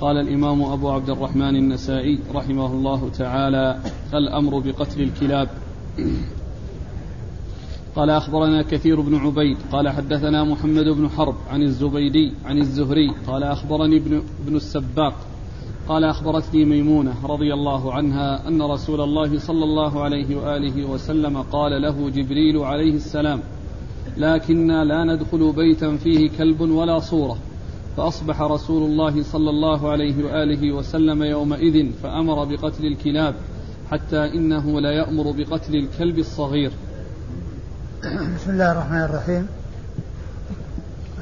قال الإمام أبو عبد الرحمن النسائي رحمه الله تعالى الأمر بقتل الكلاب. قال أخبرنا كثير بن عبيد. قال حدثنا محمد بن حرب عن الزبيدي عن الزهري. قال أخبرني ابن, ابن السباق. قال أخبرتني ميمونة رضي الله عنها أن رسول الله صلى الله عليه وآله وسلم قال له جبريل عليه السلام لكنا لا ندخل بيتا فيه كلب ولا صورة. فأصبح رسول الله صلى الله عليه وآله وسلم يومئذ فأمر بقتل الكلاب حتى إنه لا يأمر بقتل الكلب الصغير. بسم الله الرحمن الرحيم.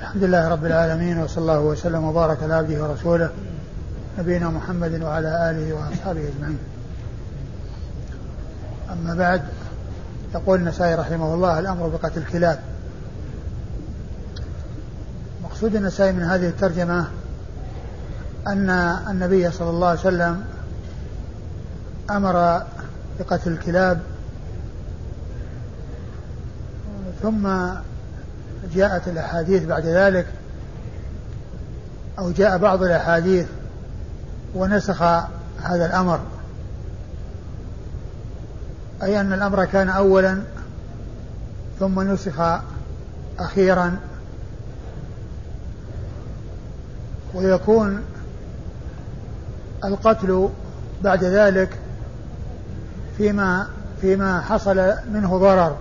الحمد لله رب العالمين وصلى الله وسلم وبارك على عبده ورسوله نبينا محمد وعلى آله وأصحابه أجمعين. أما بعد يقول النسائي رحمه الله الأمر بقتل الكلاب. مقصود النسائي من هذه الترجمة أن النبي صلى الله عليه وسلم أمر بقتل الكلاب ثم جاءت الأحاديث بعد ذلك أو جاء بعض الأحاديث ونسخ هذا الأمر. أي أن الأمر كان أولا ثم نسخ أخيرا. ويكون القتل بعد ذلك فيما فيما حصل منه ضرر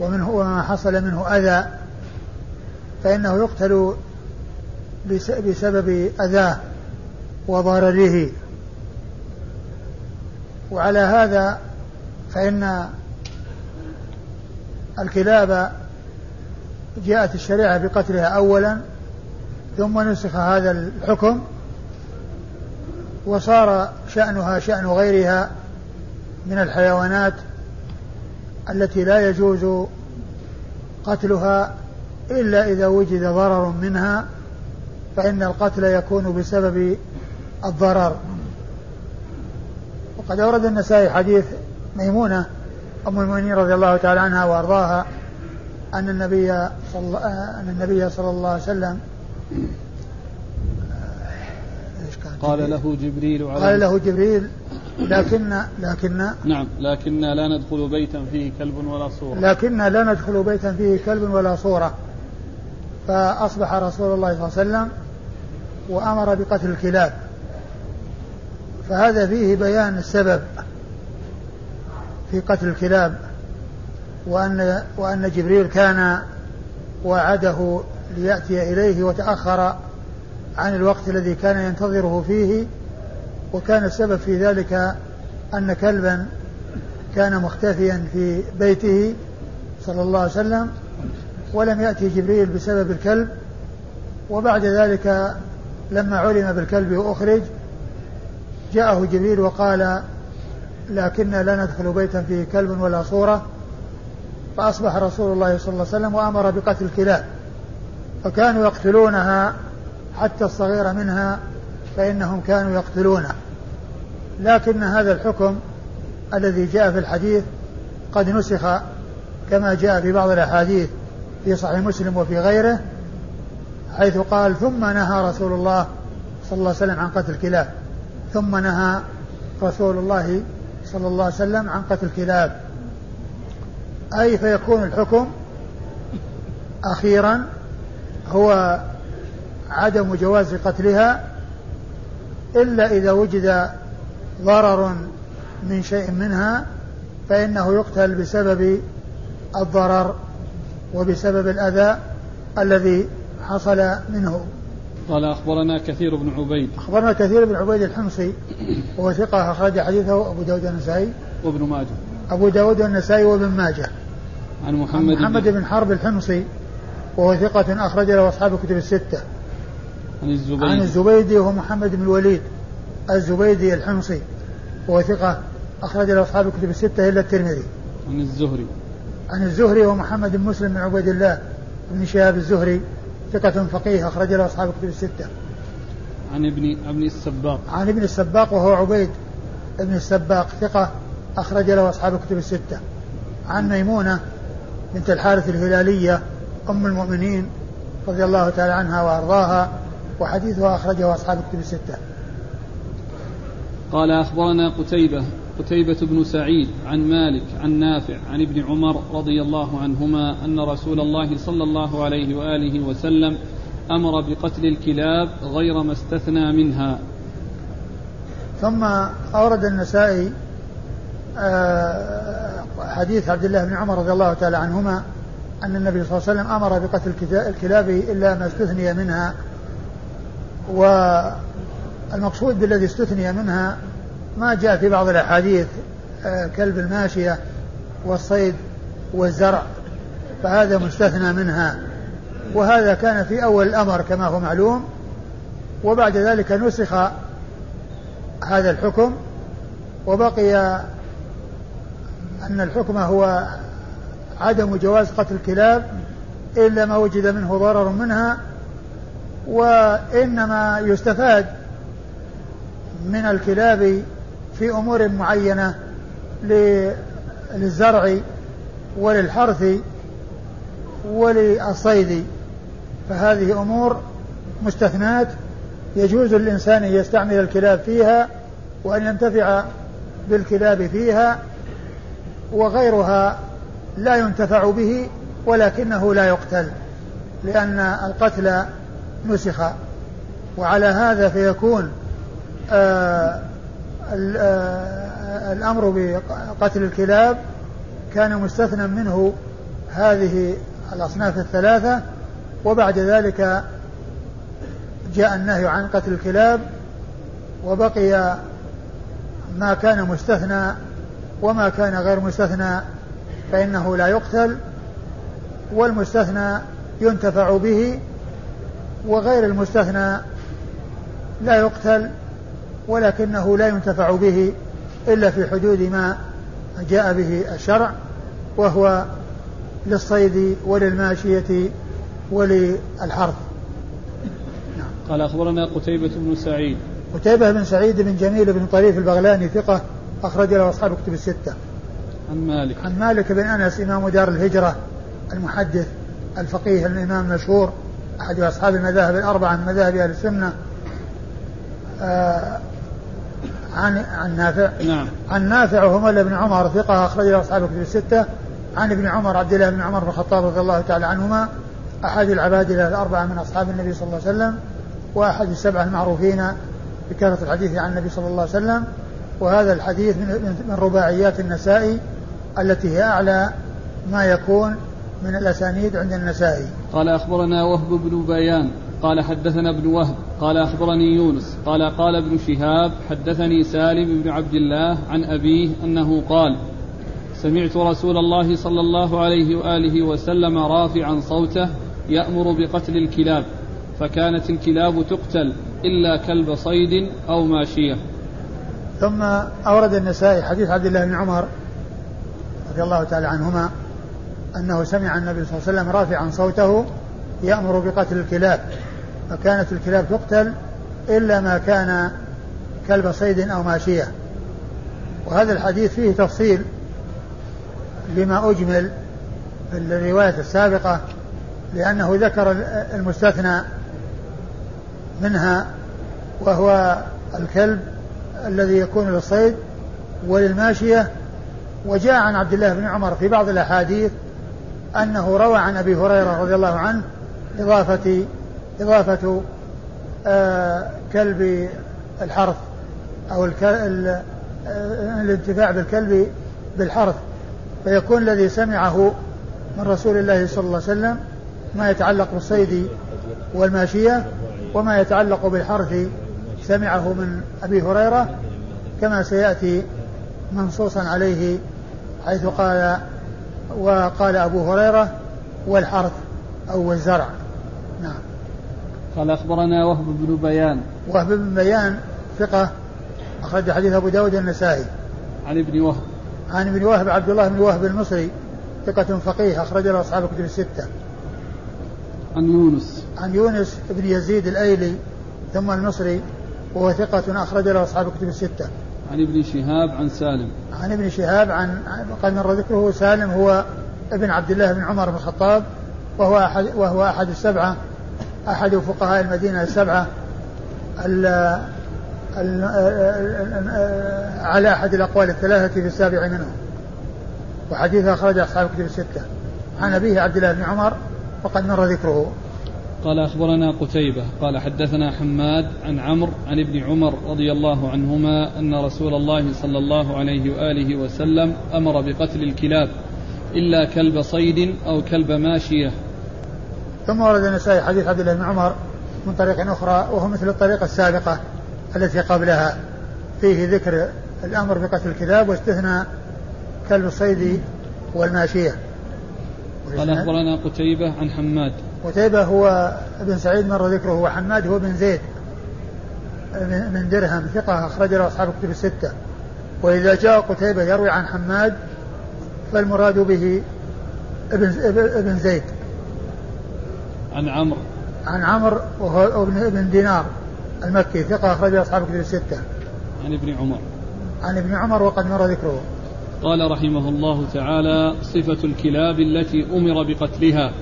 ومنه وما حصل منه أذى فإنه يقتل بسبب أذاه وضرره. وعلى هذا فإن الكلاب جاءت الشريعة بقتلها أولا ثم نسخ هذا الحكم وصار شأنها شأن غيرها من الحيوانات التي لا يجوز قتلها إلا إذا وجد ضرر منها فإن القتل يكون بسبب الضرر. وقد أورد النسائي حديث ميمونة أم المؤمنين رضي الله تعالى عنها وأرضاها أن النبي صلى أن النبي صلى الله عليه وسلم قال له جبريل قال له جبريل لكن لكن نعم لكننا لا ندخل بيتا فيه كلب ولا صورة. لكننا لا ندخل بيتا فيه كلب ولا صورة. فأصبح رسول الله صلى الله عليه وسلم وأمر بقتل الكلاب. فهذا فيه بيان السبب في قتل الكلاب وأن وأن جبريل كان وعده ليأتي إليه وتأخر عن الوقت الذي كان ينتظره فيه وكان السبب في ذلك أن كلبا كان مختفيا في بيته صلى الله عليه وسلم ولم يأتي جبريل بسبب الكلب. وبعد ذلك لما علم بالكلب وأخرج جاءه جبريل وقال لكننا لا ندخل بيتا فيه كلب ولا صورة. فأصبح رسول الله صلى الله عليه وسلم وأمر بقتل الكلاب. فكانوا يقتلونها حتى الصغير منها فإنهم كانوا يقتلونه. لكن هذا الحكم الذي جاء في الحديث قد نسخ كما جاء في بعض الأحاديث في صحيح مسلم وفي غيره حيث قال ثم نهى رسول الله صلى الله عليه وسلم عن قتل الكلاب ثم نهى رسول الله صلى الله عليه وسلم عن قتل الكلاب أي فيكون الحكم أخيرا هو عدم جواز قتلها إلا إذا وجد ضرر من شيء منها فإنه يقتل بسبب الضرر وبسبب الأذى الذي حصل منه. قال أخبرنا كثير بن عبيد. أخبرنا كثير بن عبيد الحمصي وهو ثقة أخرج حديثه أبو داود النسائي. وابن ماجه. أبو داود النسائي وابن ماجه. عن محمد, عن محمد بن, بن حرب الحمصي وهو ثقة أخرج له أصحاب الكتب الستة. عن الزبيدي. عن الزبيدي وهو محمد بن الوليد الزبيدي الحمصي وهو ثقة أخرج له أصحاب الكتب الستة إلا الترمذي. عن الزهري. عن الزهري ومحمد بن مسلم بن عبيد الله بن شهاب الزهري. ثقة فقيه أخرج له أصحاب الكتب الستة. عن ابن ابن السباق. عن ابن السباق وهو عبيد ابن السباق. ثقة أخرج له أصحاب الكتب الستة. عن ميمونة بنت الحارث الهلالية أم المؤمنين رضي الله تعالى عنها وأرضاها وحديثها أخرجه أصحاب الكتب الستة. قال أخبرنا قتيبة قتيبة بن سعيد عن مالك عن نافع عن ابن عمر رضي الله عنهما أن رسول الله صلى الله عليه وآله وسلم أمر بقتل الكلاب غير ما استثنى منها. ثم أورد النسائي آه، حديث عبد الله بن عمر رضي الله تعالى عنهما أن النبي صلى الله عليه وسلم أمر بقتل الكلاب إلا ما استثني منها. والمقصود بالذي استثني منها ما جاء في بعض الأحاديث آه، كلب الماشية والصيد والزرع فهذا مستثنى منها. وهذا كان في أول الأمر كما هو معلوم. وبعد ذلك نسخ هذا الحكم وبقي أن الحكم هو عدم جواز قتل الكلاب إلا ما وجد منه ضرر منها وإنما يستفاد من الكلاب في أمور معينة للزرع وللحرث وللصيد. فهذه أمور مستثنات يجوز للإنسان أن يستعمل الكلاب فيها وأن ينتفع بالكلاب فيها وغيرها. لا ينتفع به ولكنه لا يقتل لأن القتل نسخ. وعلى هذا فيكون آه آه الأمر بقتل الكلاب كان مستثنى منه هذه الأصناف الثلاثة. وبعد ذلك جاء النهي عن قتل الكلاب وبقي ما كان مستثنى وما كان غير مستثنى فإنه لا يقتل والمستثنى ينتفع به وغير المستثنى لا يقتل ولكنه لا ينتفع به إلا في حدود ما جاء به الشرع وهو للصيد وللماشية وللحرث. نعم. قال أخبرنا قتيبة بن سعيد. قتيبة بن سعيد بن جميل بن طريف البغلاني ثقة أخرج له أصحاب كتب الستة. عن مالك. عن مالك بن أنس إمام دار الهجرة المحدث الفقيه الإمام المشهور أحد أصحاب المذاهب الأربعة من مذاهب أهل السنة. آه عن عن نافع. نعم. عن نافع وهو مولى بن عمر ثقة أخرج له أصحاب الكتب الستة. عن ابن عمر عبد الله بن عمر بن الخطاب رضي الله تعالى عنهما. أحد العباد الأربعة من أصحاب النبي صلى الله عليه وسلم. وأحد السبعة المعروفين بكثرة الحديث عن النبي صلى الله عليه وسلم. وهذا الحديث من رباعيات النسائي. التي هي أعلى ما يكون من الأسانيد عند النسائي. قال أخبرنا وهب بن بيان قال حدثنا ابن وهب قال أخبرني يونس قال قال ابن شهاب حدثني سالم بن عبد الله عن أبيه أنه قال سمعت رسول الله صلى الله عليه وآله وسلم رافعا صوته يأمر بقتل الكلاب فكانت الكلاب تقتل إلا كلب صيد أو ماشية. ثم أورد النسائي حديث عبد الله بن عمر رضي الله تعالى عنهما أنه سمع النبي صلى الله عليه وسلم رافعا صوته يأمر بقتل الكلاب فكانت الكلاب تقتل إلا ما كان كلب صيد أو ماشية. وهذا الحديث فيه تفصيل لما أجمل في الرواية السابقة لأنه ذكر المستثنى منها وهو الكلب الذي يكون للصيد وللماشية وجاء عن عبد الله بن عمر في بعض الأحاديث أنه روى عن أبي هريرة رضي الله عنه إضافة إضافة آه كلب الحرث أو آه الانتفاع بالكلب بالحرث. فيكون الذي سمعه من رسول الله صلى الله عليه وسلم ما يتعلق بالصيد والماشية وما يتعلق بالحرث سمعه من أبي هريرة كما سيأتي منصوصا عليه حيث قال وقال أبو هريرة والحرث أو الزرع نعم. قال أخبرنا وهب بن بيان. وهب بن بيان ثقة أخرج حديث أبو داود النسائي. عن ابن وهب. عن ابن وهب عبد الله بن وهب المصري ثقة فقيه أخرج له أصحاب الكتب الستة. عن يونس. عن يونس بن يزيد الأيلي ثم المصري وهو ثقة أخرج له أصحاب الكتب الستة. عن ابن شهاب عن سالم. عن ابن شهاب عن قد مر ذكره سالم هو ابن عبد الله بن عمر بن الخطاب وهو أحد وهو أحد السبعة أحد فقهاء المدينة السبعة ال ال على أحد الأقوال الثلاثة في السابع منهم. وحديث أخرج أصحاب كتب الستة. عن أبيه عبد الله بن عمر وقد مر ذكره. قال أخبرنا قتيبة قال حدثنا حماد عن عمرو عن ابن عمر رضي الله عنهما أن رسول الله صلى الله عليه وآله وسلم أمر بقتل الكلاب إلا كلب صيد أو كلب ماشية. ثم ورد النسائي حديث عبد الله بن عمر من طريق أخرى وهو مثل الطريقة السابقة التي قبلها. فيه ذكر الأمر بقتل الكلاب واستثنى كلب الصيد والماشية. قال أخبرنا قتيبة عن حماد. قتيبة هو ابن سعيد مر ذكره وحماد هو بن زيد من درهم ثقة أخرج له أصحاب الكتب الستة. وإذا جاء قتيبة يروي عن حماد فالمراد به ابن ابن زيد. عن عمرو. عن عمرو وهو ابن ابن دينار المكي ثقة أخرج أصحاب الكتب الستة. عن ابن عمر. عن ابن عمر وقد مر ذكره. قال رحمه الله تعالى صفة الكلاب التي أمر بقتلها.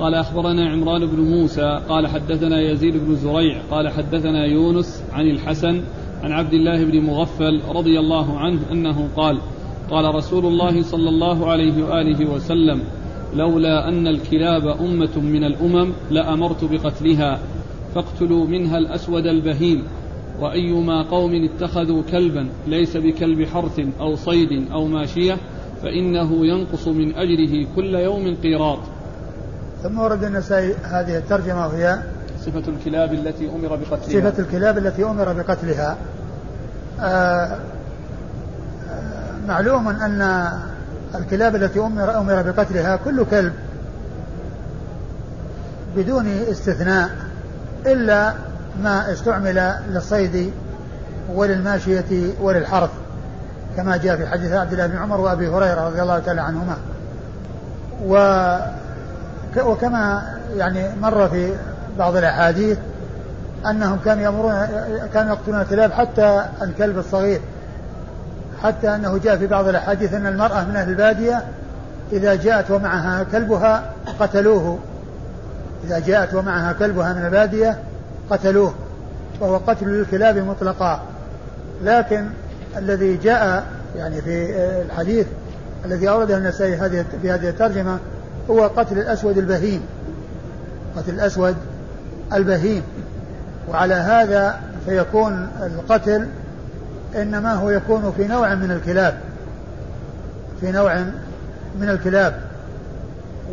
قال أخبرنا عمران بن موسى قال حدثنا يزيد بن زريع قال حدثنا يونس عن الحسن عن عبد الله بن مغفل رضي الله عنه أنه قال قال رسول الله صلى الله عليه وآله وسلم لولا أن الكلاب أمة من الأمم لأمرت بقتلها فاقتلوا منها الأسود البهيم وأيما قوم اتخذوا كلبا ليس بكلب حرث أو صيد أو ماشية فإنه ينقص من أجره كل يوم قيراط ثم ورد النسائي هذه الترجمة وهي صفة الكلاب التي أمر بقتلها. صفة الكلاب التي أمر بقتلها. آه، آه، معلوم أن الكلاب التي أمر, أمر بقتلها كل كلب بدون استثناء إلا ما استعمل للصيد وللماشية وللحرث كما جاء في حديث عبد الله بن عمر وأبي هريرة رضي الله تعالى عنهما. و وكما يعني مر في بعض الأحاديث أنهم كانوا يأمرون كانوا يقتلون الكلاب حتى الكلب الصغير. حتى أنه جاء في بعض الأحاديث أن المرأة من أهل البادية إذا جاءت ومعها كلبها قتلوه. إذا جاءت ومعها كلبها من البادية قتلوه. وهو قتل للكلاب مطلقا. لكن الذي جاء يعني في الحديث الذي أورده النسائي هذه الترجمة هو قتل الأسود البهيم. قتل الأسود البهيم. وعلى هذا فيكون القتل إنما هو يكون في نوع من الكلاب. في نوع من الكلاب.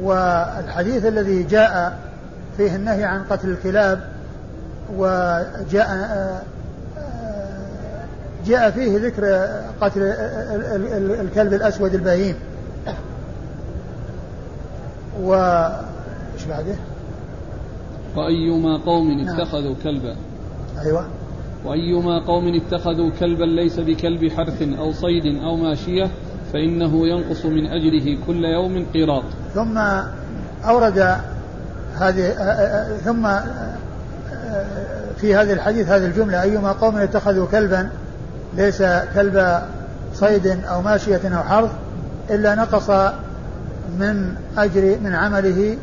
والحديث الذي جاء فيه النهي عن قتل الكلاب وجاء جاء فيه ذكر قتل الكلب الأسود البهيم. و إيش بعده؟ وأيما قوم نعم. اتخذوا كلبا أيوة وأيما قوم اتخذوا كلبا ليس بكلب حرث أو صيد أو ماشية فإنه ينقص من أجره كل يوم قيراط ثم أورد هذه ثم في هذا الحديث هذه الجملة أيما قوم اتخذوا كلبا ليس كلب صيد أو ماشية أو حرث إلا نقص من أجر من عمله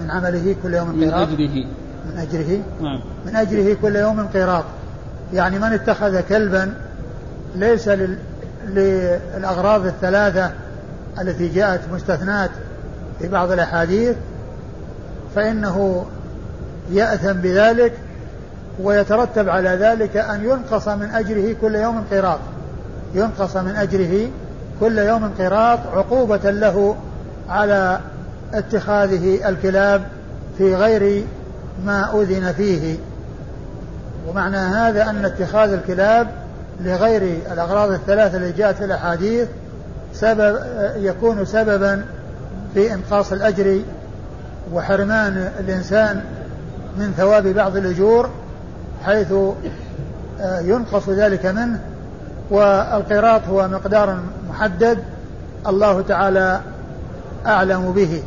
من عمله كل يوم قيراط من أجره. من أجره. نعم. من أجره كل يوم قيراط يعني من اتخذ كلبا ليس للأغراض الثلاثة التي جاءت مستثنات في بعض الأحاديث فإنه يأثم بذلك ويترتب على ذلك أن ينقص من أجره كل يوم قيراط ينقص من أجره كل يوم قيراط عقوبة له على اتخاذه الكلاب في غير ما أذن فيه. ومعنى هذا أن اتخاذ الكلاب لغير الأغراض الثلاثة التي جاءت في الأحاديث سبب يكون سببا في إنقاص الأجر وحرمان الإنسان من ثواب بعض الأجور حيث آه، ينقص ذلك منه. والقيراط هو مقدار محدد. الله تعالى أعلم به.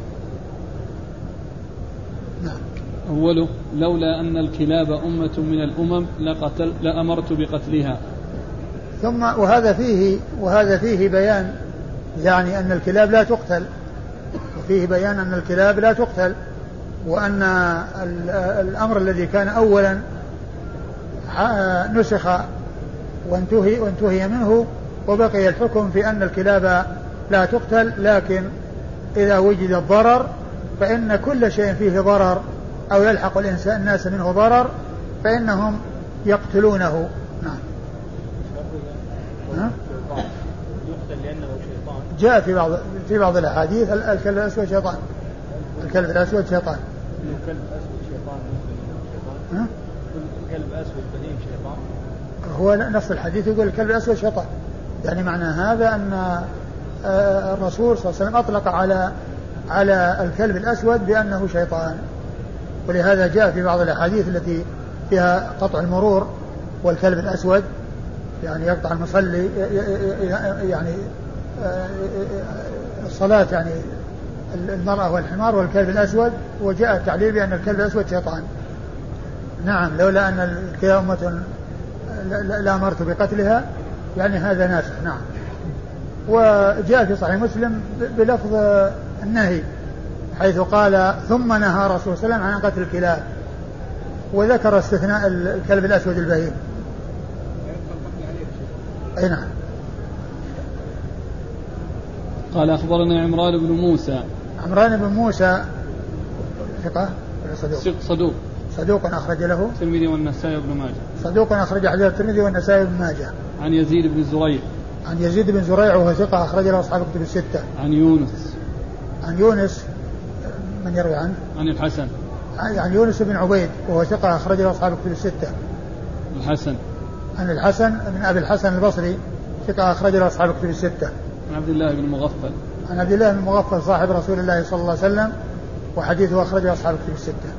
نعم. أوله لولا أن الكلاب أمة من الأمم لقتل لأمرت بقتلها. ثم وهذا فيه وهذا فيه بيان يعني أن الكلاب لا تقتل. وفيه بيان أن الكلاب لا تقتل. وأن الأمر الذي كان أولا نسخ وانتهي وانتهي منه وبقي الحكم في أن الكلاب لا تقتل. لكن إذا وجد الضرر فإن كل شيء فيه ضرر أو يلحق الإنسان الناس منه ضرر فإنهم يقتلونه. نعم. شيطان جاء في بعض في بعض الأحاديث الكلب الأسود شيطان الكلب الأسود شيطان. الكلب الأسود شيطان. ها؟ الكلب أسود بهيم شيطان هو نفس الحديث يقول الكلب الأسود شيطان. يعني معنى هذا أن الرسول صلى الله عليه وسلم أطلق على على الكلب الأسود بأنه شيطان. ولهذا جاء في بعض الأحاديث التي فيها قطع المرور والكلب الأسود يعني يقطع المصلي يعني آه، الصلاة يعني المرأة والحمار والكلب الأسود. وجاء التعليل بأن الكلب الأسود شيطان. نعم لولا أن الكلاب أمة لأمرت بقتلها يعني هذا ناسخ. نعم. وجاء في صحيح مسلم بلفظ النهي حيث قال ثم نهى رسول صلى الله عليه وسلم عن قتل الكلاب وذكر استثناء الكلب الأسود البهيم. أي نعم. قال أخبرنا عمران بن موسى. عمران بن موسى ثقة؟ صدوق؟ صدوق. صدوق. أخرج له. الترمذي والنسائي بن ماجه. صدوق أخرج حديث الترمذي والنسائي بن ماجه. عن يزيد بن زريع. عن يزيد بن زريع وهو ثقة أخرج له أصحاب الكتب الستة. عن يونس. عن يونس من يروي عنه؟ عن الحسن. عن يونس بن عبيد وهو ثقة أخرج له أصحاب الكتب الستة. الحسن. عن الحسن من أبي الحسن البصري ثقة أخرج له أصحاب الكتب الستة. عن عبد الله بن مغفل. عن عبد الله بن مغفل صاحب رسول الله صلى الله عليه وسلم وحديثه أخرجه أصحاب الكتب الستة.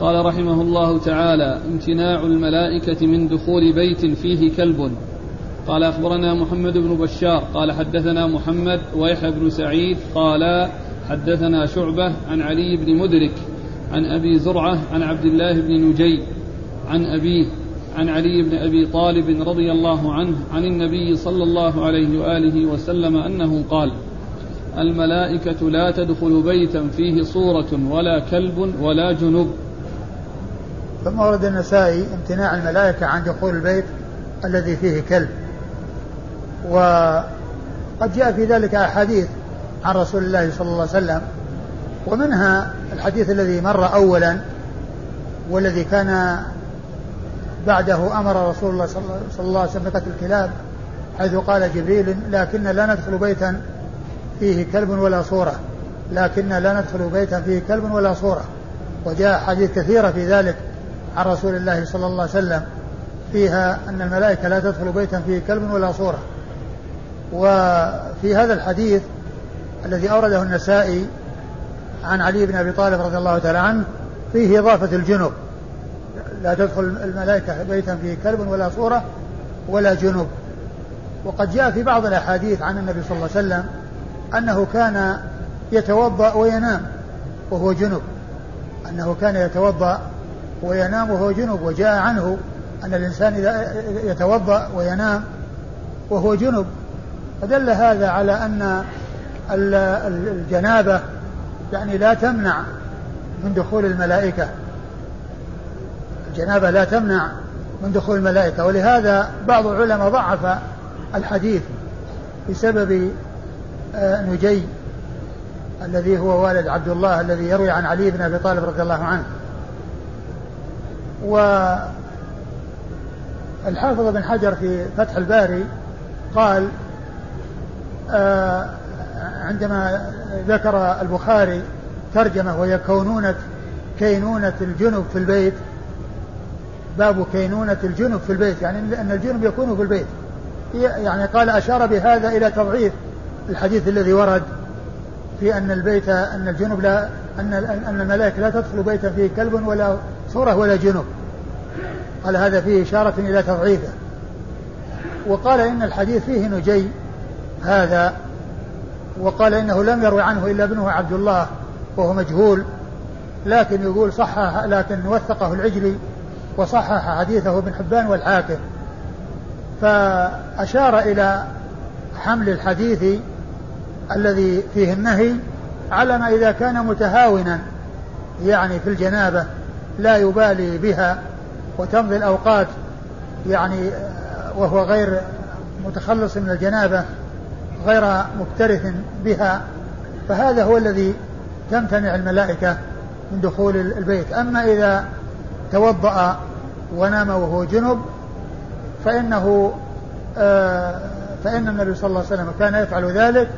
قال رحمه الله تعالى امتناع الملائكة من دخول بيت فيه كلب. قال أخبرنا محمد بن بشار قال حدثنا محمد ويحيى بن سعيد قال حدثنا شعبة عن علي بن مدرك عن أبي زرعة عن عبد الله بن نجي عن أبيه عن علي بن أبي طالب رضي الله عنه عن النبي صلى الله عليه وآله وسلم أنه قال: الملائكة لا تدخل بيتا فيه صورة ولا كلب ولا جنب. ثم ورد النسائي امتناع الملائكة عن دخول البيت الذي فيه كلب. وقد جاء في ذلك أحاديث عن رسول الله صلى الله عليه وسلم ومنها الحديث الذي مر أولا والذي كان بعده أمر رسول الله صلى الله عليه وسلم بقتل الكلاب حيث قال جبريل لكن لا ندخل بيتا فيه كلب ولا صورة لكن لا ندخل بيتا فيه كلب ولا صورة. وجاء أحاديث كثيرة في ذلك عن رسول الله صلى الله عليه وسلم فيها أن الملائكة لا تدخل بيتا فيه كلب ولا صورة. وفي هذا الحديث الذي أورده النسائي عن علي بن أبي طالب رضي الله تعالى عنه فيه إضافة الجنب. لا تدخل الملائكة بيتا فيه كلب ولا صورة ولا جنب. وقد جاء في بعض الأحاديث عن النبي صلى الله عليه وسلم أنه كان يتوضأ وينام وهو جنب. أنه كان يتوضأ وينام وهو جنب وجاء عنه أن الإنسان إذا يتوضأ وينام وهو جنب. فدل هذا على أن الجنابة يعني لا تمنع من دخول الملائكة. الجنابة لا تمنع من دخول الملائكة ولهذا بعض العلماء ضعف الحديث بسبب آه، نجي الذي هو والد عبد الله الذي يروي عن علي بن أبي طالب رضي الله عنه. والحافظ بن حجر في فتح الباري قال عندما ذكر البخاري ترجمة وهي كونونة كينونة الجنب في البيت باب كينونة الجنب في البيت يعني أن الجنب يكون في البيت. يعني قال أشار بهذا إلى تضعيف الحديث الذي ورد في أن البيت أن الجنب لا أن أن الملائكة لا تدخل بيتا فيه كلب ولا صورة ولا جنب. قال هذا فيه إشارة إلى تضعيفه. وقال إن الحديث فيه نجي. هذا وقال إنه لم يروي عنه إلا ابنه عبد الله وهو مجهول لكن يقول صحح لكن وثقه العجلي وصحح حديثه ابن حبان والحاكم. فأشار إلى حمل الحديث الذي فيه النهي على ما إذا كان متهاونا يعني في الجنابة لا يبالي بها وتمضي الأوقات يعني وهو غير متخلص من الجنابة. غير مكترث بها فهذا هو الذي تمتنع الملائكة من دخول البيت. أما إذا توضأ ونام وهو جنب فإنه آه، فإن النبي صلى الله عليه وسلم كان يفعل ذلك.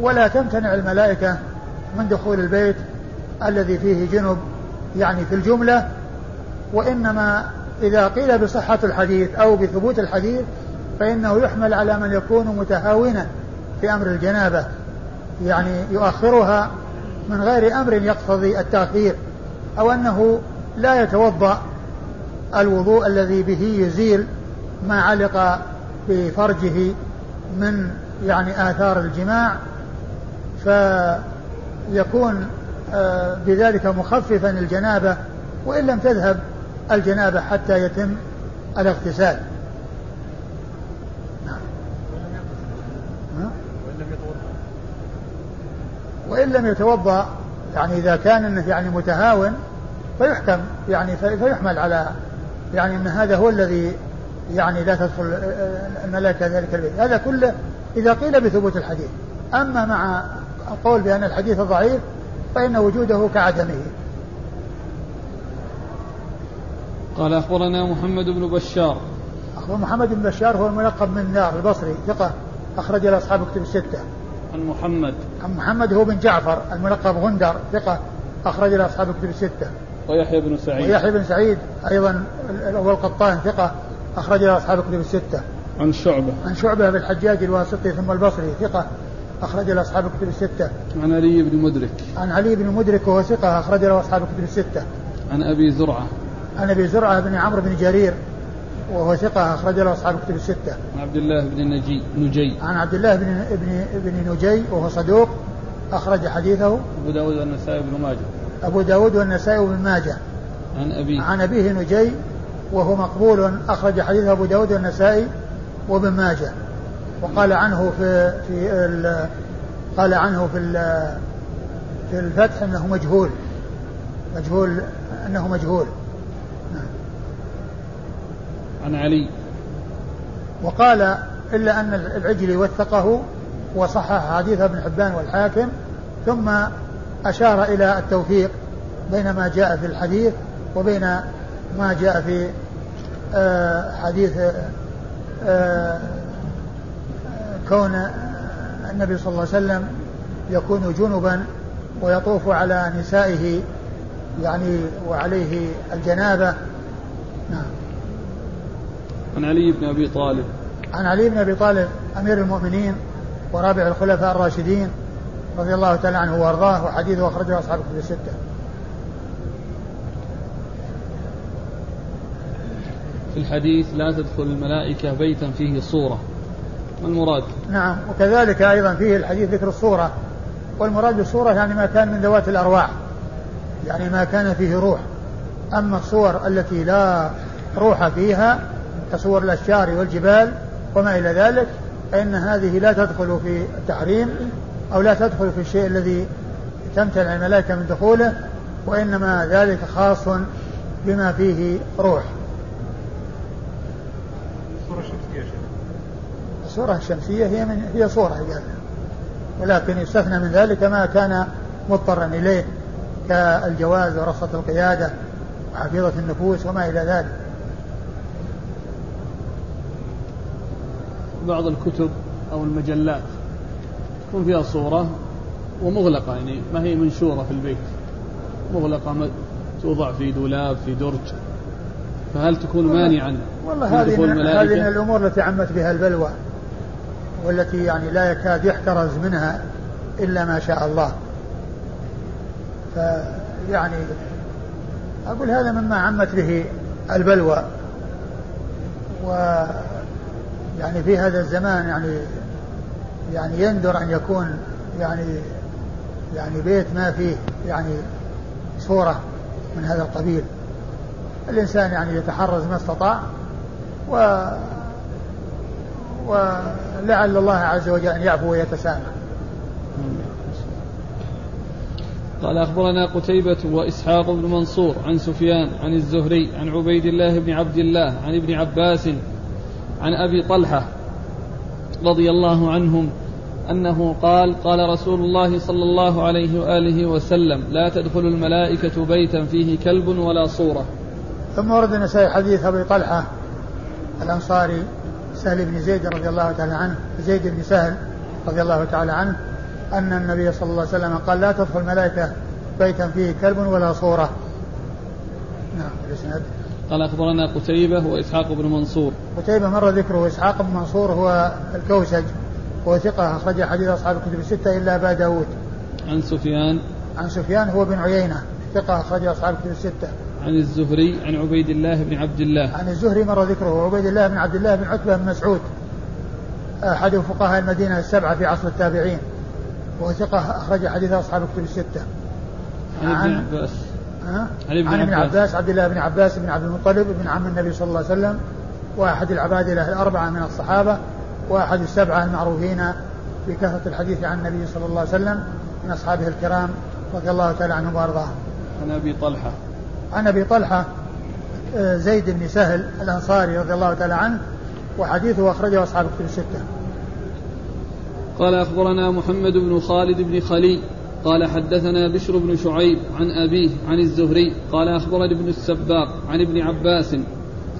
ولا تمتنع الملائكة من دخول البيت الذي فيه جنب يعني في الجملة. وإنما إذا قيل بصحة الحديث أو بثبوت الحديث فإنه يحمل على من يكون متهاونا في أمر الجنابة يعني يؤخرها من غير أمر يقتضي التأخير أو أنه لا يتوضأ الوضوء الذي به يزيل ما علق بفرجه من يعني آثار الجماع فيكون آه، بذلك مخففا الجنابة وإن لم تذهب الجنابة حتى يتم الاغتسال. وإن لم يتوضأ يعني إذا كان يعني متهاون فيحكم يعني فيحمل على يعني إن هذا هو الذي يعني لا تدخل الملائكة ذلك البيت. هذا كله إذا قيل بثبوت الحديث. أما مع القول بأن الحديث ضعيف فإن وجوده كعدمه. قال أخبرنا محمد بن بشار. أخبر محمد بن بشار هو الملقب من نار البصري ثقة أخرج له أصحاب كتب الستة. عن محمد. عن محمد هو بن جعفر الملقب غندر ثقة أخرج له أصحاب كتب الستة. ويحيى بن سعيد. ويحيى بن سعيد أيضا هو القطان ثقة أخرج له أصحاب كتب الستة. عن شعبة. عن شعبة بالحجاج الواسطي ثم البصري ثقة أخرج له أصحاب كتب الستة. عن علي بن مدرك. عن علي بن مدرك وهو ثقة أخرج له أصحاب كتب الستة. عن أبي زرعة. عن أبي زرعة بن عمرو بن جرير. وهو ثقة أخرج له أصحاب كتب الستة. عن عبد الله بن نجي نجي. عن عبد الله بن ابن ابن نجي وهو صدوق أخرج حديثه. أبو داود والنسائي بن ماجه. أبو داود والنسائي بن ماجه. عن أبيه. عن أبيه نجي وهو مقبول أخرج حديثه أبو داود والنسائي وابن ماجه. وقال عنه في في قال عنه في في الفتح أنه مجهول مجهول أنه مجهول عن علي. وقال إلا أن العجلي وثقه وصحح حديث ابن حبان والحاكم ثم أشار إلى التوفيق بين ما جاء في الحديث وبين ما جاء في آه، حديث آه، كون النبي صلى الله عليه وسلم يكون جنبا ويطوف على نسائه يعني وعليه الجنابة. عن علي بن أبي طالب. عن علي بن أبي طالب أمير المؤمنين ورابع الخلفاء الراشدين رضي الله تعالى عنه وأرضاه وحديثه أخرجه أصحاب الكتب الستة. في الحديث لا تدخل الملائكة بيتا فيه صورة ما المراد؟ نعم وكذلك أيضا فيه الحديث ذكر الصورة. والمراد بالصورة يعني ما كان من ذوات الأرواح. يعني ما كان فيه روح. أما الصور التي لا روح فيها كصور الأشجار والجبال وما إلى ذلك فإن هذه لا تدخل في التحريم أو لا تدخل في الشيء الذي تمتنع الملائكة من دخوله وإنما ذلك خاص بما فيه روح. الصورة الشمسية الصورة الشمسية هي من هي صورة قال ولكن يستثنى من ذلك ما كان مضطرا إليه كالجواز ورخصة القيادة وحفيظة النفوس وما إلى ذلك. بعض الكتب أو المجلات تكون فيها صورة ومغلقة يعني ما هي منشورة في البيت. مغلقة توضع في دولاب في درج. فهل تكون مانعا والله هذه من هذه من الأمور التي عمت بها البلوى والتي يعني لا يكاد يحترز منها إلا ما شاء الله. فيعني أقول هذا مما عمت به البلوى. و يعني في هذا الزمان يعني يعني يندر أن يكون يعني يعني بيت ما فيه يعني صورة من هذا القبيل. الإنسان يعني يتحرز ما استطاع و ولعل الله عز وجل أن يعفو ويتسامح. قال أخبرنا قتيبة وإسحاق بن منصور عن سفيان عن الزهري عن عبيد الله بن عبد الله عن ابن عباس عن أبي طلحة رضي الله عنهم أنه قال قال رسول الله صلى الله عليه وآله وسلم لا تدخل الملائكة بيتا فيه كلب ولا صورة. ثم ورد النسائي حديث أبي طلحة الأنصاري سهل بن زيد رضي الله تعالى عنه زيد بن سهل رضي الله تعالى عنه أن النبي صلى الله عليه وسلم قال لا تدخل الملائكة بيتا فيه كلب ولا صورة. نعم الإسناد قال أخبرنا قتيبة وإسحاق بن منصور. قتيبة مر ذكره إسحاق بن منصور هو الكوسج هو ثقة أخرج حديث أصحاب الكتب الستة إلا أبا داود. عن سفيان. عن سفيان هو بن عيينة ثقة أخرج أصحاب الكتب الستة. عن الزهري عن عبيد الله بن عبد الله. عن الزهري مر ذكره عبيد الله بن عبد الله بن عتبة بن مسعود. أحد فقهاء المدينة السبعة في عصر التابعين وهو ثقة أخرج حديث أصحاب الكتب الستة. عن ابن عباس. عن, عن ابن عباس. عبد الله بن عباس بن عبد المطلب بن عم النبي صلى الله عليه وسلم وأحد العبادلة الأربعة من الصحابة وأحد السبعة المعروفين بكثرة الحديث عن النبي صلى الله عليه وسلم من أصحابه الكرام رضي الله تعالى عنهم وأرضاهم. عن أبي طلحة. عن أبي طلحة آه، زيد بن سهل الأنصاري رضي الله تعالى عنه وحديثه أخرجه أصحاب الكتب الستة. قال أخبرنا محمد بن خالد بن خلي قال حدثنا بشر بن شعيب عن أبيه عن الزهري قال أخبرني ابن السباق عن ابن عباس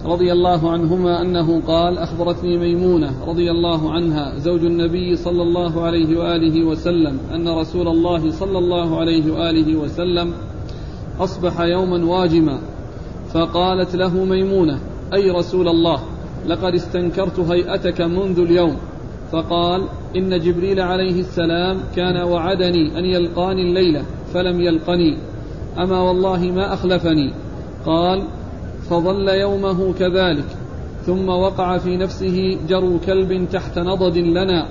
رضي الله عنهما أنه قال أخبرتني ميمونة رضي الله عنها زوج النبي صلى الله عليه وآله وسلم أن رسول الله صلى الله عليه وآله وسلم أصبح يوما واجما فقالت له ميمونة أي رسول الله لقد استنكرت هيئتك منذ اليوم فقال إن جبريل عليه السلام كان وعدني أن يلقاني الليلة فلم يلقني. أما والله ما أخلفني. قال فظل يومه كذلك ثم وقع في نفسه جرو كلب تحت نضد لنا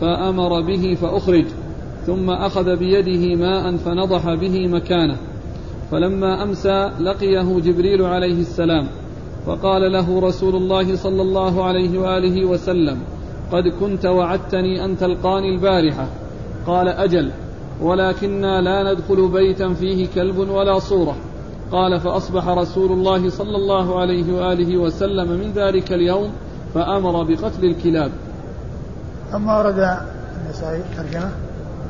فأمر به فأخرج ثم أخذ بيده ماء فنضح به مكانه. فلما أمسى لقيه جبريل عليه السلام فقال له رسول الله صلى الله عليه وآله وسلم قد كنت وعدتني أن تلقاني البارحة. قال أجل ولكنا لا ندخل بيتا فيه كلب ولا صورة. قال فأصبح رسول الله صلى الله عليه وآله وسلم من ذلك اليوم فأمر بقتل الكلاب. ثم ورد النسائي ترجمة.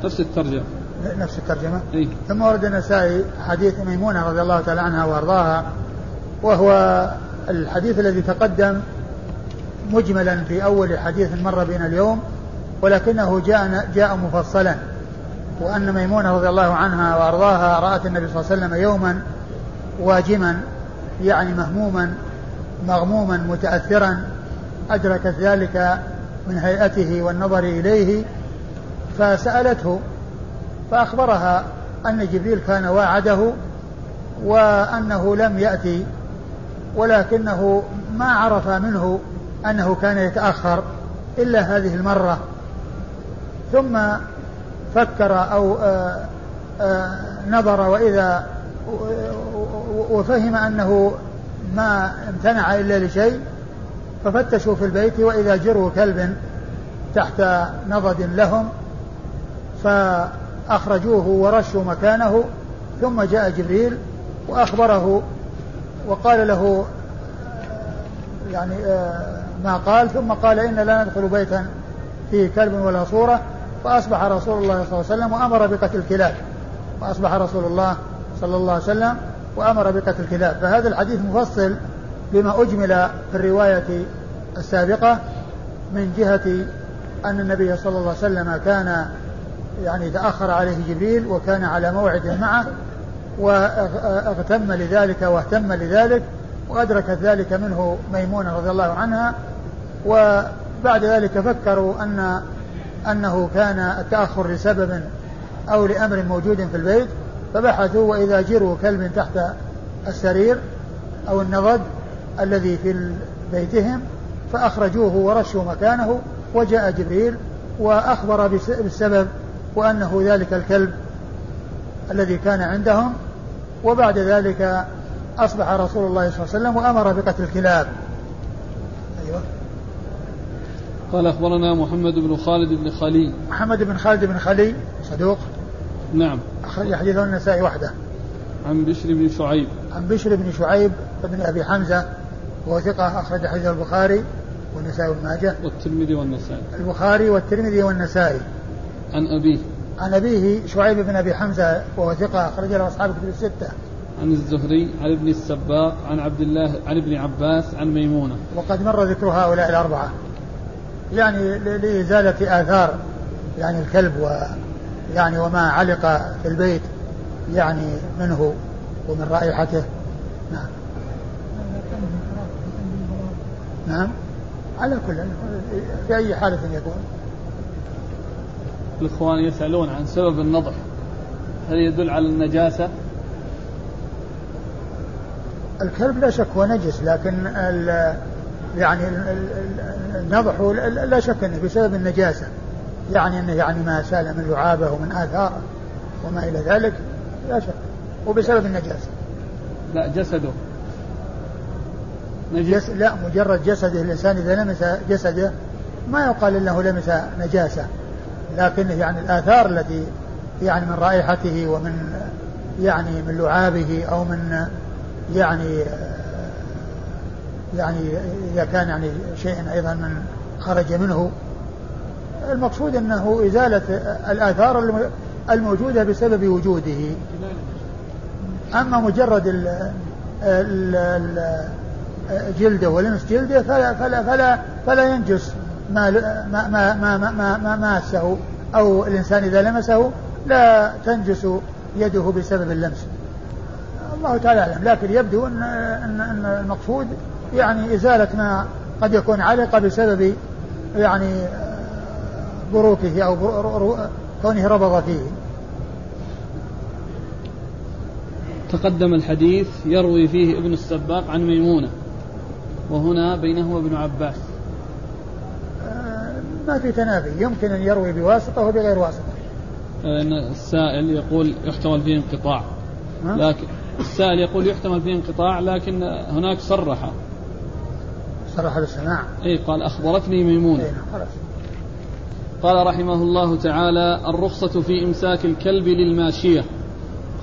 نفس الترجمة. نفس الترجمة. أي. ثم ورد النسائي حديث ميمونة رضي الله تعالى عنها وأرضاها وهو الحديث الذي تقدم مجملا في أول حديث مر بنا اليوم ولكنه جاء جاء مفصلا. وأن ميمونة رضي الله عنها وأرضاها رأت النبي صلى الله عليه وسلم يوما واجما يعني مهموما مغموما متأثرا. أدركت ذلك من هيئته والنظر إليه فسألته فأخبرها أن جبريل كان واعده وأنه لم يأتي ولكنه ما عرف منه أنه كان يتأخر إلا هذه المرة. ثم فكر أو آآ آآ نظر وإذا وفهم أنه ما امتنع إلا لشيء ففتشوا في البيت وإذا جروا كلب تحت نضد لهم فأخرجوه ورشوا مكانه ثم جاء جبريل وأخبره وقال له يعني آه، ما قال ثم قال إن لا ندخل بيتا فيه كلب ولا صورة. فأصبح رسول الله صلى الله عليه وسلم وأمر بقتل الكلاب فأصبح رسول الله صلى الله عليه وسلم وأمر بقتل الكلاب فهذا الحديث مفصل بما أجمل في الرواية السابقة من جهة أن النبي صلى الله عليه وسلم كان يعني تأخر عليه جبريل وكان على موعد معه واغتم لذلك واهتم لذلك. وأدركت ذلك منه ميمونة رضي الله عنها وبعد ذلك فكروا أن أنه كان التأخر لسبب أو لأمر موجود في البيت فبحثوا وإذا جروا كلب تحت السرير أو النضد الذي في بيتهم فأخرجوه ورشوا مكانه وجاء جبريل وأخبر بالسبب وأنه ذلك الكلب الذي كان عندهم وبعد ذلك أصبح رسول الله صلى الله عليه وسلم وأمر بقتل الكلاب. أيوة. قال أخبرنا محمد بن خالد بن خلي محمد بن خالد بن خلي صدوق. نعم. أخرج حديثه النسائي وحده. عن بشر بن شعيب. عن بشر بن شعيب بن أبي حمزة وهو ثقة أخرج حديثه البخاري والنسائي وابن ماجه. والترمذي والنسائي. البخاري والترمذي والنسائي. عن أبيه. عن أبيه شعيب بن أبي حمزة وهو ثقة أخرج له أصحاب الستة. عن الزهري عن ابن السباق عن عبد الله عن ابن عباس عن ميمونة. وقد مر ذكر هؤلاء الأربعة. يعني لإزالة آثار يعني الكلب و يعني وما علق في البيت يعني منه ومن رائحته. نعم. نعم. على كل في أي حالة يكون. الإخوان يسألون عن سبب النضح. هل يدل على النجاسة؟ الكلب لا شك هو نجس لكن ال يعني النضح لا شك إنه بسبب النجاسة. يعني إنه يعني ما سال من لعابه ومن اثاره وما إلى ذلك لا شك. وبسبب النجاسة. لا جسده. نجس. لا مجرد جسده الإنسان إذا لمس جسده ما يقال إنه لمس نجاسة. لكن يعني الآثار التي يعني من رائحته ومن يعني من لعابه أو من يعني يعني إذا كان يعني شيء أيضا من خرج منه المقصود أنه إزالة الآثار الموجودة بسبب وجوده. أما مجرد ال ال جلده ولمس جلده فلا فلا فلا فلا ينجس ما ما ما ما ما, ما ماسه أو الإنسان إذا لمسه لا تنجس يده بسبب اللمس. الله تعالى أعلم لكن يبدو أن أن أن المقصود يعني إزالة ما قد يكون علق بسبب يعني بروكه أو كونه ربض فيه. تقدم الحديث يروي فيه ابن السباق عن ميمونة وهنا بينه وابن عباس. ما في تنافي. يمكن أن يروي بواسطة وبغير واسطة. لأن السائل يقول يحتمل فيه انقطاع. لكن السائل يقول يحتمل فيه انقطاع لكن هناك صرح. صرح بالسماع اي قال أخبرتني ميمونه إيه خلاص. قال رحمه الله تعالى الرخصة في إمساك الكلب للماشية.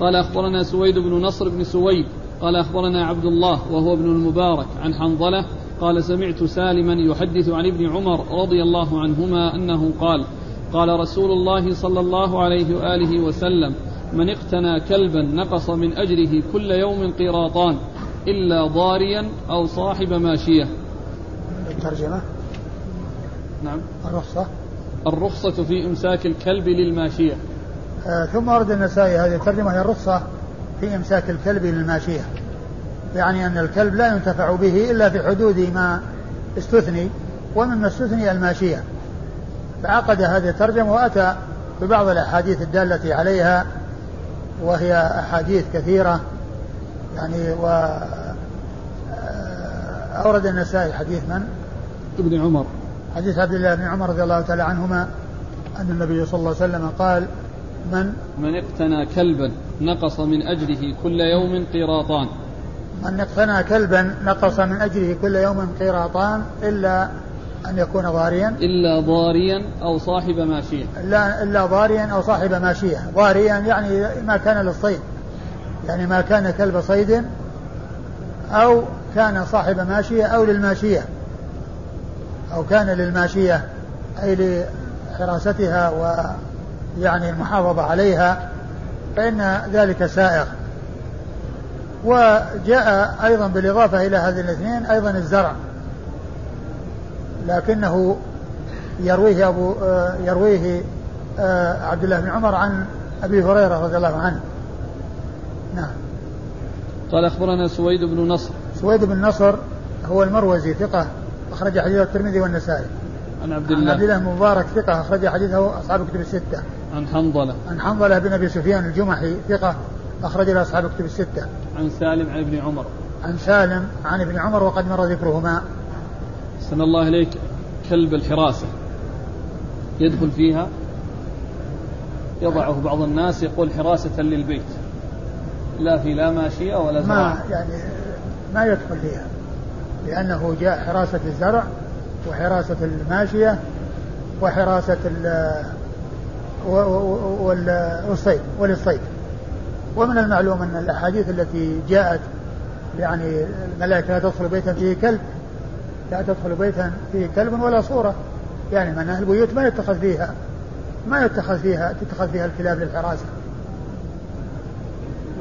قال أخبرنا سويد بن نصر بن سويد. قال أخبرنا عبد الله وهو ابن المبارك عن حنظلة. قال سمعت سالما يحدث عن ابن عمر رضي الله عنهما أنه قال قال رسول الله صلى الله عليه وآله وسلم من اقتنى كلبا نقص من أجره كل يوم قيراطان إلا ضاريا أو صاحب ماشية. الترجمة؟ نعم. الرخصة؟ الرخصة في إمساك الكلب للماشية. آه ثم ورد النسائي هذه الترجمة هي الرخصة في إمساك الكلب للماشية. يعني أن الكلب لا ينتفع به إلا في حدود ما استثني ومما استثني الماشية. فعقد هذه الترجمة وأتى ببعض الأحاديث الدالة عليها وهي أحاديث كثيرة يعني و آه، أورد النسائي حديث من؟ ابن عمر حديث عبد الله بن عمر رضي الله تعالى عنهما أن النبي صلى الله عليه وسلم قال من من اقتنى كلبا نقص من أجره كل يوم قيراطان من اقتنى كلبا نقص من أجره كل يوم قيراطان إلا أن يكون ضاريا؟ إلا ضاريا أو صاحب ماشية. إلا إلا ضاريا أو صاحب ماشية. ضاريا يعني ما كان للصيد. يعني ما كان كلب صيد أو كان صاحب ماشية أو للماشية. أو كان للماشية أي لحراستها ويعني المحافظة عليها فإن ذلك سائغ. وجاء أيضا بالإضافة إلى هذه الاثنين أيضا الزرع. لكنه يرويه أبو يرويه عبد الله بن عمر عن أبي هريرة رضي الله عنه. نعم. قال أخبرنا سويد بن نصر. سويد بن نصر هو المروزي ثقة أخرج حديثه الترمذي والنسائي. عن عبد الله. عن عبد الله مبارك ثقة أخرج حديثه أصحاب الكتب الستة. عن حنظلة. عن حنظلة بن أبي سفيان الجمحي ثقة أخرج له أصحاب الكتب الستة. عن سالم عن ابن عمر. عن سالم عن ابن عمر وقد مر ذكرهما. سن الله إليك كلب الحراسة. يدخل فيها يضعه بعض الناس يقول حراسة للبيت. لا في لا ماشية ولا زرع ما يعني ما يدخل فيها لأنه جاء حراسة الزرع وحراسة الماشية وحراسة والصيد وللصيد. ومن المعلوم أن الأحاديث التي جاءت يعني الملائكة لا تدخل بيتا فيه كلب لا تدخل بيتا فيه كلب ولا صورة. يعني معناها البيوت ما يتخذ فيها ما يتخذ فيها تتخذ فيها الكلاب للحراسة.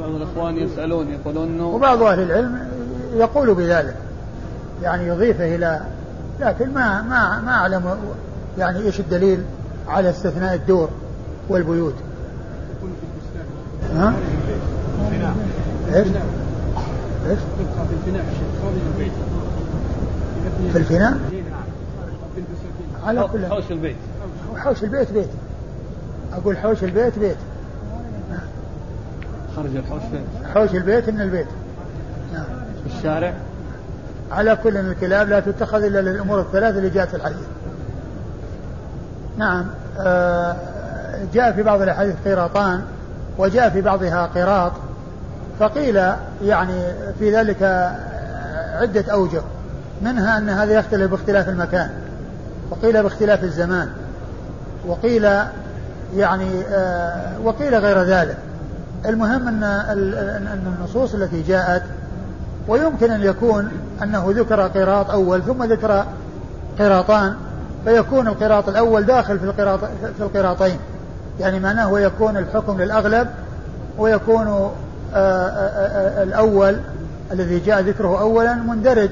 بعض الإخوان يسألون يقولون أنه وبعض أهل العلم يقول بذلك. يعني يضيفه إلى لكن ما ما ما أعلم يعني إيش الدليل على استثناء الدور والبيوت. ها؟ إيش؟ إيش؟ في البيت. في الفناء؟ على كل حوش البيت. حوش البيت بيت. أقول حوش البيت بيت. خرج الحوش فين؟ حوش البيت من البيت. نعم. في الشارع. على كل الكلاب لا تتخذ إلا للأمور الثلاث اللي جاءت في الحديث. نعم. آه جاء في بعض الأحاديث قيراطان وجاء في بعضها قراط فقيل يعني في ذلك عدة أوجه. منها أن هذا يختلف باختلاف المكان. وقيل باختلاف الزمان. وقيل يعني آه وقيل غير ذلك. المهم أن أن النصوص التي جاءت ويمكن أن يكون أنه ذكر قراط أول ثم ذكر قراطان فيكون القراط الأول داخل في القراط في القراطين. يعني معناه ويكون الحكم للأغلب ويكون آه، آه، الأول الذي جاء ذكره أولا مندرج.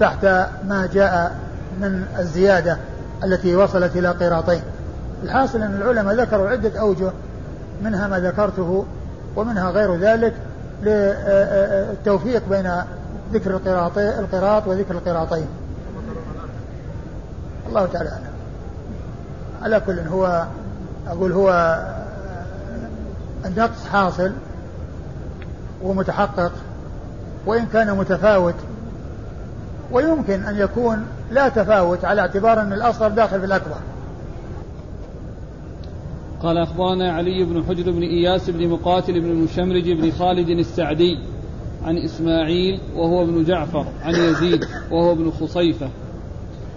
تحت ما جاء من الزيادة التي وصلت إلى قراطين. الحاصل أن العلماء ذكروا عدة أوجه منها ما ذكرته ومنها غير ذلك للتوفيق بين ذكر القراط وذكر القراطين. الله تعالى أعلم. على كل هو أقول هو النقص حاصل ومتحقق وإن كان متفاوت ويمكن أن يكون لا تفاوت على اعتبار أن الأصغر داخل في الأكبر. قال أخبرنا علي بن حجر بن إياس بن مقاتل بن مشمرج بن خالد السعدي عن إسماعيل وهو ابن جعفر عن يزيد وهو ابن خصيفة.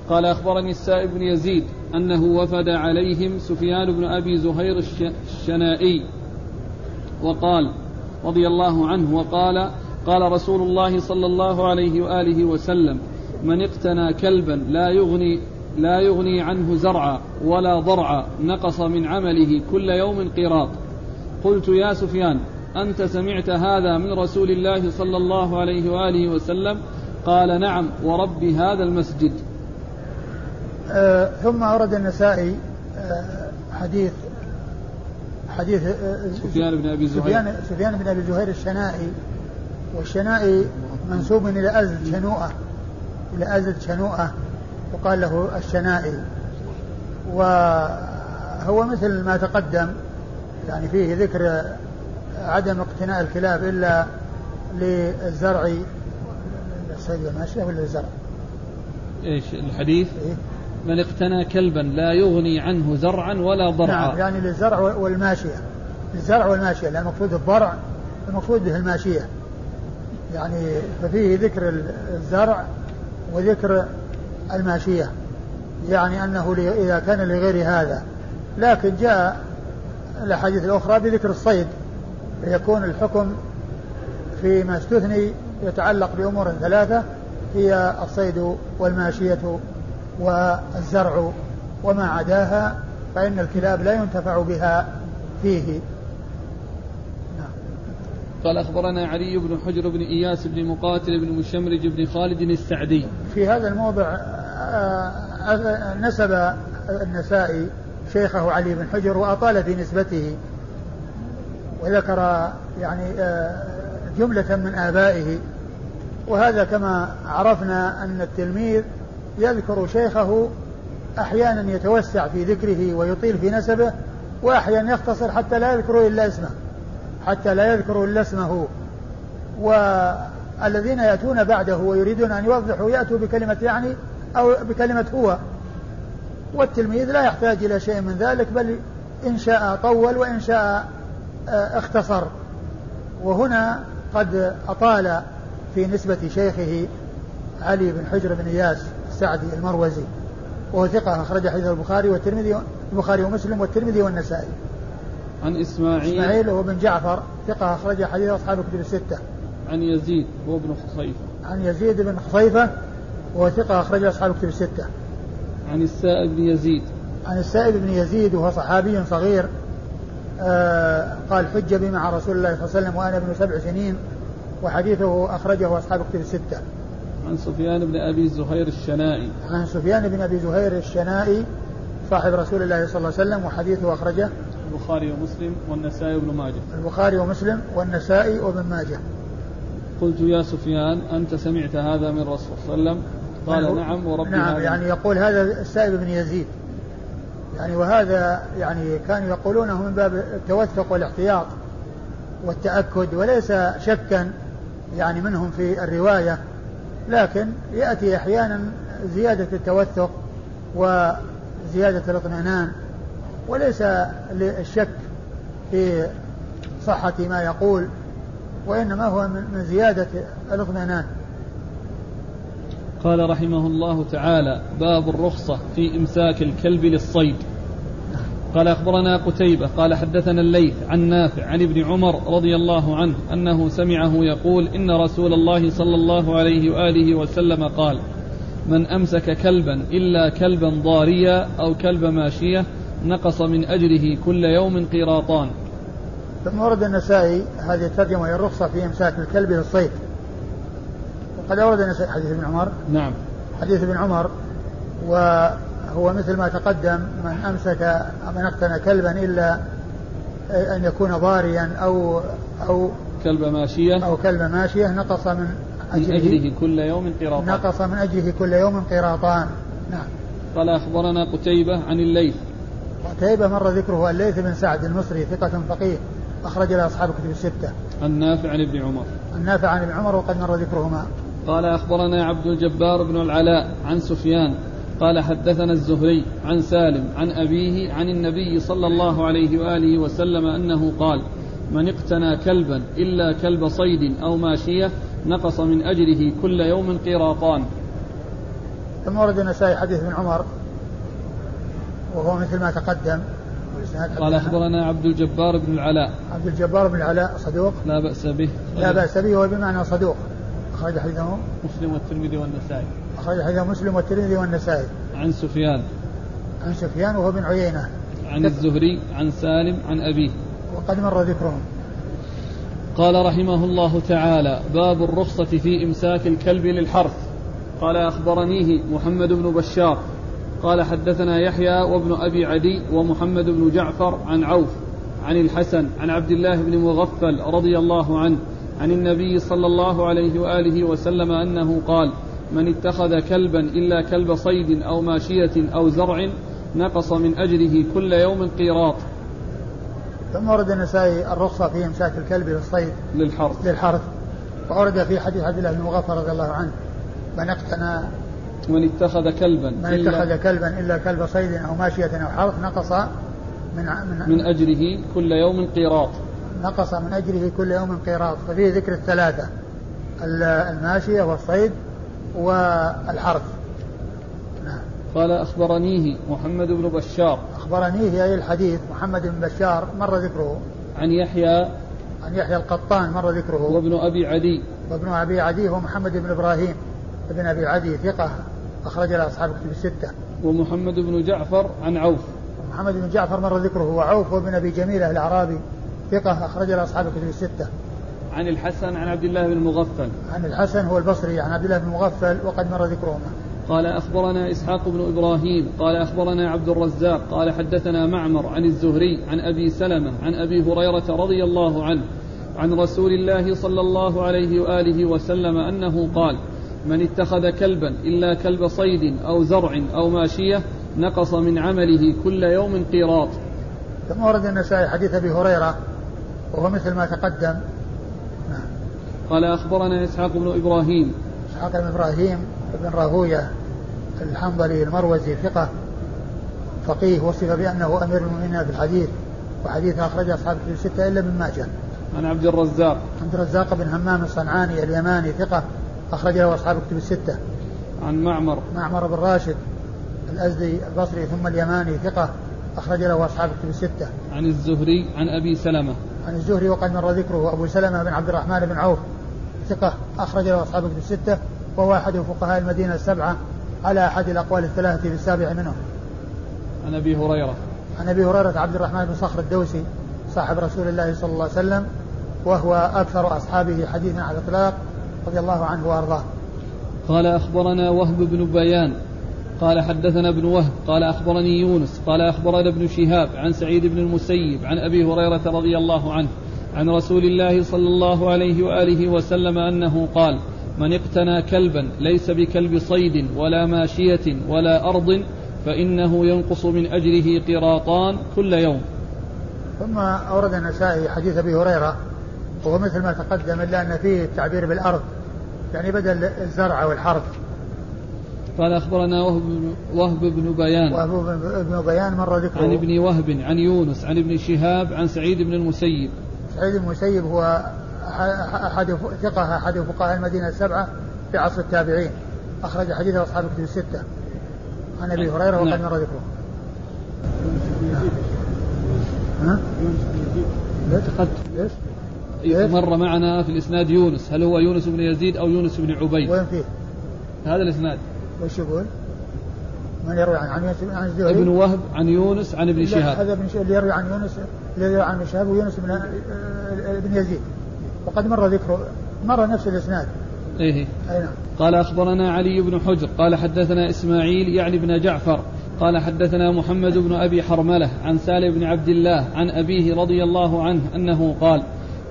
قال أخبرني السائب بن يزيد أنه وفد عليهم سفيان بن أبي زهير الشنائي وقال رضي الله عنه وقال قال رسول الله صلى الله عليه وآله وسلم من اقتنى كلبا لا يغني لا يغني عنه زرعا ولا ضرعا نقص من عمله كل يوم قراط. قلت يا سفيان أنت سمعت هذا من رسول الله صلى الله عليه وآله وسلم؟ قال نعم ورب هذا المسجد. آه ثم أورد النسائي آه حديث حديث آه سفيان بن أبي زهير. سفيان, سفيان بن أبي زهير الشنائي والشنائي منسوب إلى أزد شنوءة إلى أزد شنوءة يقال له الشنائي وهو مثل ما تقدم يعني فيه ذكر عدم اقتناء الكلاب إلا للزرع الصيد والماشية ولا الزرع؟ إيش الحديث؟ إيه؟ من اقتنى كلبا لا يغني عنه زرعا ولا ضرعا نعم يعني للزرع والماشية الزرع والماشية لأن المقصود الضرع المقصود به الماشية يعني ففيه ذكر الزرع وذكر الماشية يعني أنه إذا كان لغير هذا. لكن جاء الأحاديث الأخرى بذكر الصيد فيكون الحكم فيما استثني يتعلق بأمور ثلاثة هي الصيد والماشية والزرع وما عداها فإن الكلاب لا ينتفع بها فيه. قال أخبرنا علي بن حجر بن إياس بن مقاتل بن مشمرج بن خالد السعدي. في هذا الموضع آه، آه، نسب النسائي شيخه علي بن حجر وأطال في نسبته وذكر يعني آه، جملة من آبائه. وهذا كما عرفنا أن التلميذ يذكر شيخه أحيانا يتوسع في ذكره ويطيل في نسبه وأحيانا يختصر حتى لا يذكر إلا اسمه. حتى لا يذكروا إلا اسمه. والذين يأتون بعده ويريدون أن يوضحوا يأتوا بكلمة يعني أو بكلمة هو. والتلميذ لا يحتاج إلى شيء من ذلك بل إن شاء طول وإن شاء آه، اختصر. وهنا قد أطال في نسبة شيخه علي بن حجر بن إياس السعدي المروزي وهو ثقة أخرج حديث البخاري والترمذي البخاري ومسلم والترمذي والنسائي. عن إسماعيل. إسماعيل هو بن جعفر ثقة أخرج حديث أصحاب الكتب الستة. عن يزيد هو ابن خصيفة. عن يزيد بن خصيفة وهو ثقة أخرج أصحاب الكتب الستة. عن السائب بن يزيد. عن السائب بن يزيد وهو صحابي صغير آه قال حج بي مع رسول الله صلى الله عليه وسلم وأنا ابن سبع سنين وحديثه أخرجه أصحاب الكتب الستة. عن سفيان بن أبي زهير الشنائي. عن سفيان بن أبي زهير الشنائي صاحب رسول الله صلى الله عليه وسلم وحديثه أخرجه البخاري ومسلم والنسائي وابن ماجه. البخاري ومسلم والنسائي وابن ماجه. قلت يا سفيان أنت سمعت هذا من رسول صلى الله عليه وسلم؟ قال نعم وربي نعم هذا. يعني يقول هذا السائب بن يزيد. يعني وهذا يعني كانوا يقولونه من باب التوثق والاحتياط والتأكد وليس شكا يعني منهم في الرواية لكن يأتي أحيانا زيادة التوثق وزيادة الاطمئنان. وليس الشك في صحة ما يقول وإنما هو من زيادة الاطمئنان. قال رحمه الله تعالى باب الرخصة في إمساك الكلب للصيد. قال أخبرنا قتيبة قال حدثنا الليث عن نافع عن ابن عمر رضي الله عنه أنه سمعه يقول إن رسول الله صلى الله عليه وآله وسلم قال من أمسك كلبا إلا كلبا ضاريا أو كلب ماشية نقص من أجره كل يوم قيراطان. ثم ورد النسائي هذه الترجمة وهي الرخصة في إمساك الكلب للصيد وقد أورد النسائي حديث ابن عمر. نعم. حديث ابن عمر وهو مثل ما تقدم من أمسك من اقتنى كلبا إلا أن يكون ضاريا أو أو كلب ماشية. أو كلب ماشية نقص من أجره, من أجره كل يوم قيراطان. نقص من أجره كل يوم قيراطان. نعم. قال أخبرنا قتيبة عن الليث. قتيبة مر ذكره الليث بن سعد المصري ثقة فقيه أخرج له أصحاب الكتب الستة. النافع عن ابن عمر. النافع عن ابن عمر وقد مر ذكرهما. قال أخبرنا عبد الجبار بن العلاء عن سفيان قال حدثنا الزهري عن سالم عن أبيه عن النبي صلى الله عليه وآله وسلم أنه قال من اقتنى كلبا إلا كلب صيد أو ماشية نقص من أجره كل يوم قيراطان ثم ورد النسائي حديث ابن عمر وهو مثل ما تقدم قال أخبرنا عبد الجبار بن العلاء. عبد الجبار بن العلاء صدوق؟ لا بأس به. لا بأس به وهو بمعنى صدوق. أخرج حديثه مسلم والترمذي والنسائي. أخرج حديثه مسلم والترمذي والنسائي. عن سفيان. عن سفيان وهو بن عيينة. عن الزهري عن سالم عن أبيه. وقد مر ذكرهم. قال رحمه الله تعالى باب الرخصة في إمساك الكلب للحرث. قال أخبرنيه محمد بن بشار. قال حدثنا يحيى وابن أبي عدي ومحمد بن جعفر عن عوف عن الحسن عن عبد الله بن مغفل رضي الله عنه عن النبي صلى الله عليه وآله وسلم أنه قال من اتخذ كلبا إلا كلب صيد أو ماشية أو زرع نقص من أجره كل يوم قيراط. ثم ورد النسائي الرخصة في إمساك الكلب للصيد للحرث. للحرث. وأورد في حديث عبد الله بن مغفر رضي الله عنه من اقتنى من اتخذ كلبا من اتخذ كلبا إلا كلب صيد أو ماشية أو حرث نقص من من, من أجره كل يوم قيراط. نقص من أجره كل يوم قيراط. ففيه ذكر الثلاثة الماشية والصيد والحرث. نعم. قال أخبرنيه محمد بن بشار. أخبرنيه أي الحديث محمد بن بشار مر ذكره؟ عن يحيى عن يحيى القطان مر ذكره. وابن أبي عدي. وابن أبي عدي هو محمد بن إبراهيم ابن أبي عدي ثقة. أخرج له أصحاب الكتب الستة. ومحمد بن جعفر عن عوف. محمد بن جعفر مر ذكره وعوف وابن أبي جميلة الأعرابي ثقة أخرج له أصحاب الكتب الستة. عن الحسن عن عبد الله بن المغفل. عن الحسن هو البصري عن عبد الله بن المغفل وقد مر ذكرهما. قال أخبرنا إسحاق بن إبراهيم قال أخبرنا عبد الرزاق قال حدثنا معمر عن الزهري عن أبي سلمة عن أبي هريرة رضي الله عنه عن رسول الله صلى الله عليه وآله وسلم أنه قال من اتخذ كلبا إلا كلب صيد أو زرع أو ماشية نقص من عمله كل يوم قيراط. ثم ورد النسائي حديث أبي هريرة وهو مثل ما تقدم. نعم. قال أخبرنا إسحاق بن إبراهيم. إسحاق بن إبراهيم بن راهوية الحنظلي المروزي ثقة فقيه وصف بأنه أمير المؤمنين في الحديث وحديث أخرج أصحاب الستة إلا من ماجه. عن عبد الرزاق. عبد الرزاق بن همام الصنعاني اليماني ثقة أخرج له أصحاب الكتب الستة. عن معمر. معمر بن راشد الأزدي البصري ثم اليماني ثقة أخرج له أصحاب كتب الستة. عن الزهري عن أبي سلمة. عن الزهري وقد مر ذكره أبو سلمة بن عبد الرحمن بن عوف. ثقة أخرج له أصحاب كتب الستة وهو أحد فقهاء المدينة السبعة على أحد الأقوال الثلاثة في السابع منهم. عن أبي هريرة. عن أبي هريرة عبد الرحمن بن صخر الدوسي صاحب رسول الله صلى الله عليه وسلم وهو أكثر أصحابه حديثا على الإطلاق. رضي الله عنه وأرضاه. قال أخبرنا وهب بن بيان. قال حدثنا ابن وهب. قال أخبرني يونس. قال أخبرنا ابن شهاب عن سعيد بن المسيب عن أبي هريرة رضي الله عنه عن رسول الله صلى الله عليه وآله وسلم أنه قال من اقتنى كلبا ليس بكلب صيد ولا ماشية ولا أرض فإنه ينقص من أجره قراطان كل يوم. ثم أورد النسائي حديث أبي هريرة وهو مثل ما تقدم إلا أن فيه التعبير بالأرض يعني بدل الزرع والحرث. قال أخبرنا وهب بن, وهب بن بيان. وهب بن بيان مر ذكره. عن ابن وهب عن يونس عن ابن شهاب عن سعيد بن المسيب. سعيد بن المسيب هو أحد ثقة أحد فقهاء المدينة السبعة في عصر التابعين. أخرج حديث أصحاب الكتب الستة. عن أبي هريرة وقد نعم. مر ذكره. ها؟ ليش؟ مر معنا في الإسناد يونس. هل هو يونس بن يزيد أو يونس بن عبيد؟ وين فيه؟ هذا الإسناد. وش يقول؟ من يروي عن عن عن الزهري؟ ابن وهب عن يونس عن ابن شهاب. هذا ابن اللي يروي عن يونس اللي يروي عن شهاب ويونس بن ابن يزيد. وقد مر ذكره مر نفس الإسناد. إيه. أي نعم. قال أخبرنا علي بن حجر. قال حدثنا إسماعيل يعني بن جعفر. قال حدثنا محمد بن أبي حرملة عن سالم بن عبد الله عن أبيه رضي الله عنه أنه قال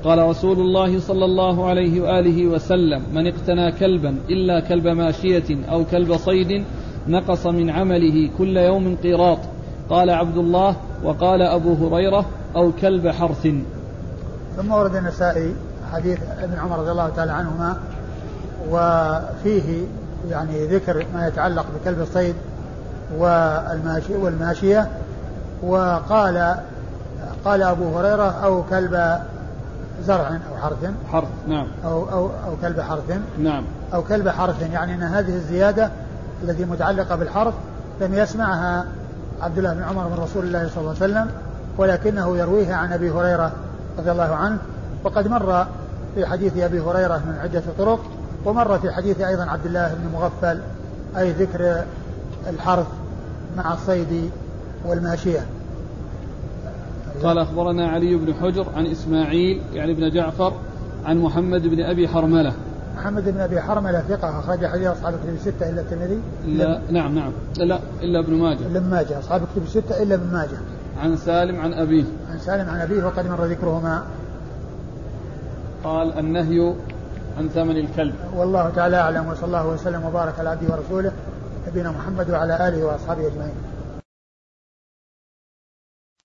قال رسول الله صلى الله عليه وآله وسلم من اقتنى كلبا إلا كلب ماشية أو كلب صيد نقص من عمله كل يوم قيراط قال عبد الله وقال أبو هريرة أو كلب حرث. ثم ورد النسائي حديث ابن عمر رضي الله تعالى عنهما وفيه يعني ذكر ما يتعلق بكلب الصيد والماشي والماشية وقال قال أبو هريرة أو كلب زرع أو حرث. حرث نعم. أو أو أو كلب حرث. نعم. أو كلب حرث يعني أن هذه الزيادة التي متعلقة بالحرث لم يسمعها عبد الله بن عمر من رسول الله صلى الله عليه وسلم ولكنه يرويها عن أبي هريرة رضي الله عنه. وقد مر في حديث أبي هريرة من عدة طرق ومر في حديث أيضا عبد الله بن مغفل أي ذكر الحرث مع الصيد والماشية. قال أخبرنا علي بن حجر عن إسماعيل يعني بن جعفر عن محمد بن أبي حرملة. محمد بن أبي حرملة ثقة أخرج حديث أصحاب الكتب الستة إلا الترمذي؟ لا نعم نعم. لا إلا ابن ماجه. إلا ابن ماجه أصحاب الكتب الستة إلا ابن ماجه. عن سالم عن أبيه. عن سالم عن أبيه وقد مر ذكرهما. قال النهي عن ثمن الكلب. والله تعالى أعلم وصلى الله وسلم وبارك على عبده ورسوله نبينا محمد وعلى آله وأصحابه أجمعين.